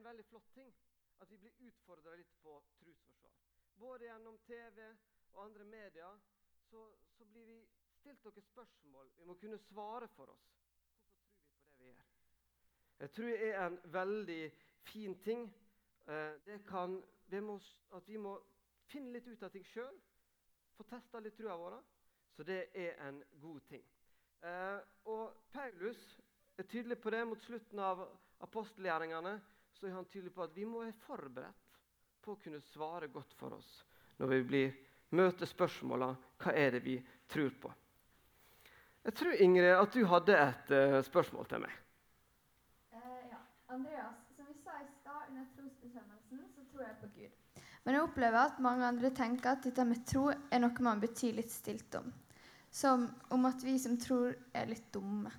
en veldig flott ting at vi blir utfordra litt på trosforsvar. Både gjennom TV og andre medier så, så blir vi stilt noen spørsmål vi må kunne svare for oss. Hvorfor tror vi på det vi gjør? Jeg tror det er en veldig fin ting. Eh, det kan, må, at vi må finne litt ut av ting sjøl. Få testa litt trua vår. Så det er en god ting. Eh, og Paulus er tydelig på det mot slutten av apostelgjerningene. Så er han tydelig på at vi må være forberedt på å kunne svare godt for oss når vi blir, møter spørsmåla hva er det vi tror på. Jeg tror Ingrid, at du hadde et uh, spørsmål til meg. Uh, ja. Andreas, som vi sa i stad under trosbestemmelsen, så tror jeg på Gud. Men jeg opplever at mange andre tenker at dette med tro er noe man betyr litt stilt om. Som om at vi som tror, er litt dumme.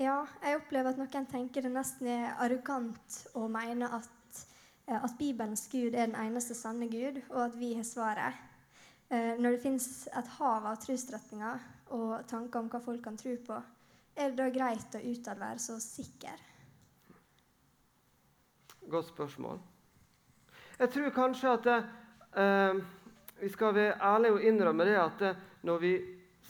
Ja, jeg opplever at noen tenker det nesten er arrogant å mene at, eh, at Bibelens Gud er den eneste sanne Gud, og at vi har svaret. Eh, Når det fins et hav av trosretninger og tanker om hva folk kan tro på, er det da greit å utad være så sikker? Godt spørsmål. Jeg tror kanskje at eh, vi skal være ærlige og innrømme det at eh, når vi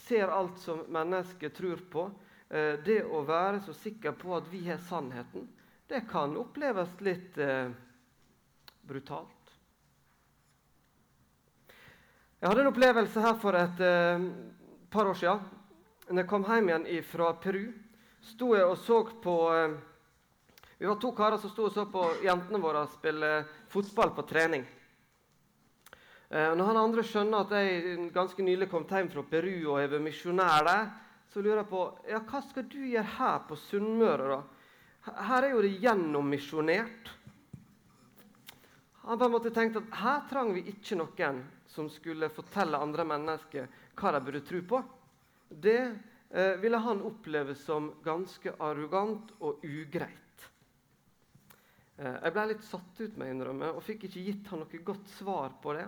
ser alt som mennesker tror på, det å være så sikker på at vi har sannheten, det kan oppleves litt eh, brutalt. Jeg hadde en opplevelse her for et eh, par år siden. Når jeg kom hjem igjen fra Peru, sto jeg og så på eh, Vi var to karer som sto og så på jentene våre spille fotball på trening. Eh, når han andre skjønner at jeg ganske nylig kom hjem fra Peru og har vært misjonær der, så lurer jeg på ja, hva skal du gjøre her på Sunnmøre. da? Her er jo det gjennommisjonert. Han på en måte tenkte at her trang vi ikke noen som skulle fortelle andre mennesker hva de burde tro på. Det eh, ville han oppleve som ganske arrogant og ugreit. Eh, jeg ble litt satt ut med innrømme, og fikk ikke gitt han noe godt svar på det.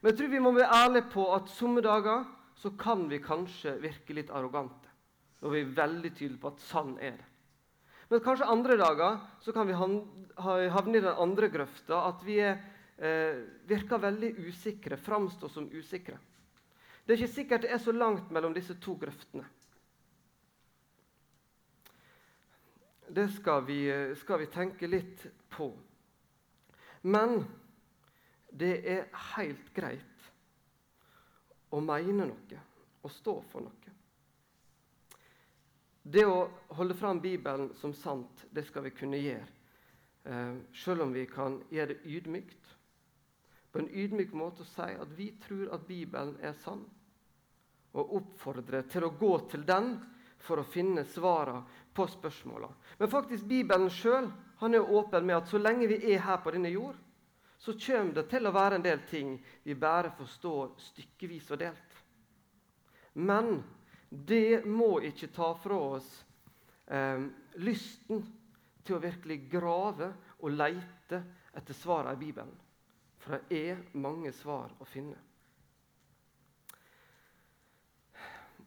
Men jeg tror vi må være ærlige på at somme dager så kan vi kanskje virke litt arrogante. Når vi er veldig tydelige på at sann er det. Men kanskje andre dager så kan vi havne i den andre grøfta. At vi er, eh, virker veldig usikre, framstår som usikre. Det er ikke sikkert det er så langt mellom disse to grøftene. Det skal vi, skal vi tenke litt på. Men det er helt greit å mene noe og stå for noe. Det å holde fram Bibelen som sant, det skal vi kunne gjøre. Eh, selv om vi kan gjøre det ydmykt. På en ydmyk måte å si at vi tror at Bibelen er sann. Og oppfordre til å gå til den for å finne svarene på spørsmålene. Men faktisk Bibelen sjøl er åpen med at så lenge vi er her på denne jord, så kommer det til å være en del ting vi bare forstår stykkevis og delt. Men det må ikke ta fra oss eh, lysten til å virkelig grave og leite etter svarene i Bibelen. For det er mange svar å finne.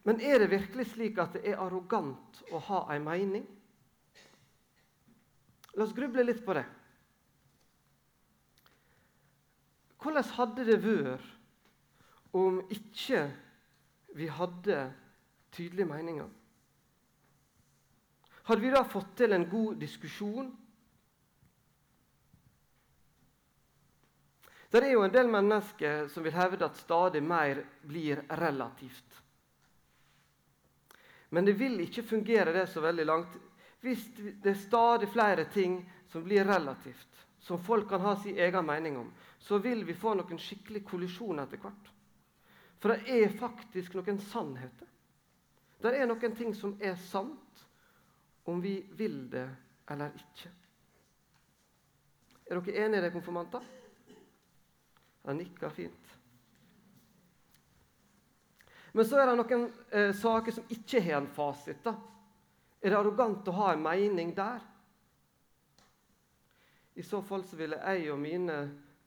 Men er det virkelig slik at det er arrogant å ha en mening? La oss gruble litt på det. Hvordan hadde det vært om ikke vi hadde tydelige meninger? Hadde vi da fått til en god diskusjon? Det er jo en del mennesker som vil hevde at stadig mer blir relativt. Men det vil ikke fungere det så veldig langt hvis det er stadig flere ting som blir relativt, som folk kan ha sin egen mening om. Så vil vi få noen skikkelig kollisjoner etter hvert. For det er faktisk noen sannheter det er noen ting som er sant, om vi vil det eller ikke. Er dere enige i det, konfirmanter? Han nikker fint. Men så er det noen eh, saker som ikke har en fasit. da. Er det arrogant å ha en mening der? I så fall så ville jeg og mine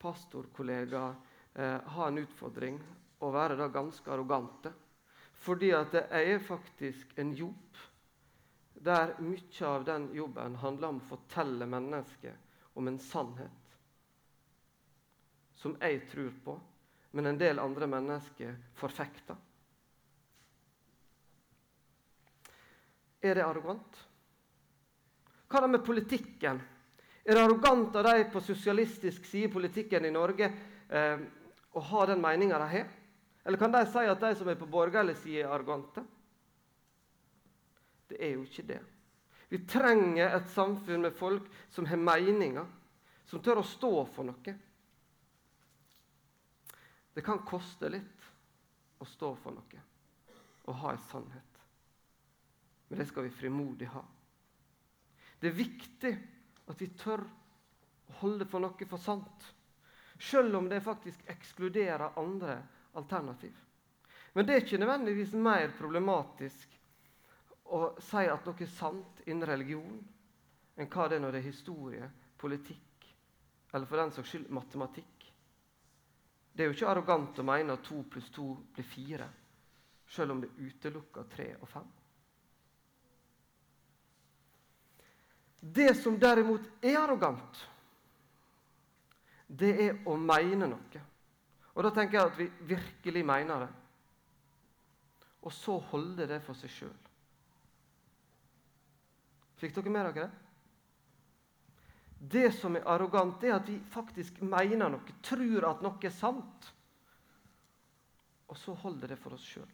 pastorkollegaer eh, ha en utfordring og være da ganske arrogante. Fordi at jeg er faktisk en jobb der mye av den jobben handler om å fortelle mennesket om en sannhet som jeg tror på, men en del andre mennesker forfekter. Er det arrogant? Hva er det med politikken? Er det arrogant av de på sosialistisk side i politikken i Norge eh, å ha den meninga de har? Eller kan de si at de som er på borgerlig side, er arrogante? Det er jo ikke det. Vi trenger et samfunn med folk som har meninger, som tør å stå for noe. Det kan koste litt å stå for noe og ha en sannhet. Men det skal vi frimodig ha. Det er viktig at vi tør å holde for noe for sant, selv om det faktisk ekskluderer andre alternativ. Men det er ikke nødvendigvis mer problematisk å si at noe er sant innen religion, enn hva det er når det er historie, politikk eller for den saks skyld matematikk. Det er jo ikke arrogant å mene at to pluss to blir fire, selv om det utelukker tre og fem. Det som derimot er arrogant, det er å mene noe. Og da tenker jeg at vi virkelig mener det. Og så holde det for seg sjøl. Fikk dere med dere det? Det som er arrogant, er at vi faktisk mener noe, tror at noe er sant. Og så holder det for oss sjøl.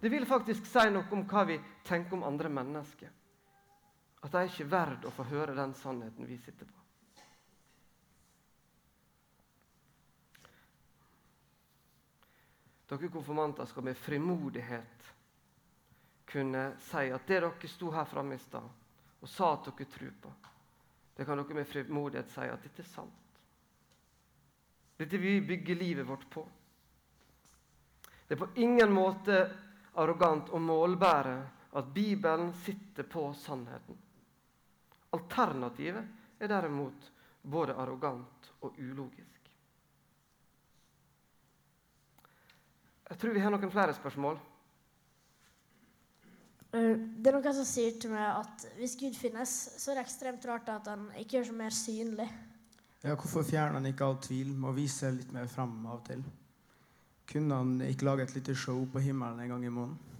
Det vil faktisk si noe om hva vi tenker om andre mennesker. At de er ikke verd å få høre den sannheten vi sitter på. Dere konfirmanter skal med frimodighet kunne si at det dere sto her framme i stad og sa at dere tror på, det kan dere med frimodighet si at dette er sant. Dette vi bygge livet vårt på. Det er på ingen måte arrogant å målbære at Bibelen sitter på sannheten. Alternativet er derimot både arrogant og ulogisk. Jeg tror vi har noen flere spørsmål. Eh, det er noen som sier til meg at hvis Gud finnes, så er det ekstremt rart at han ikke gjør seg mer synlig. Ja, hvorfor fjerner han ikke all tvil med å vise litt mer fram av og til? Kunne han ikke lage et lite show på himmelen en gang i måneden?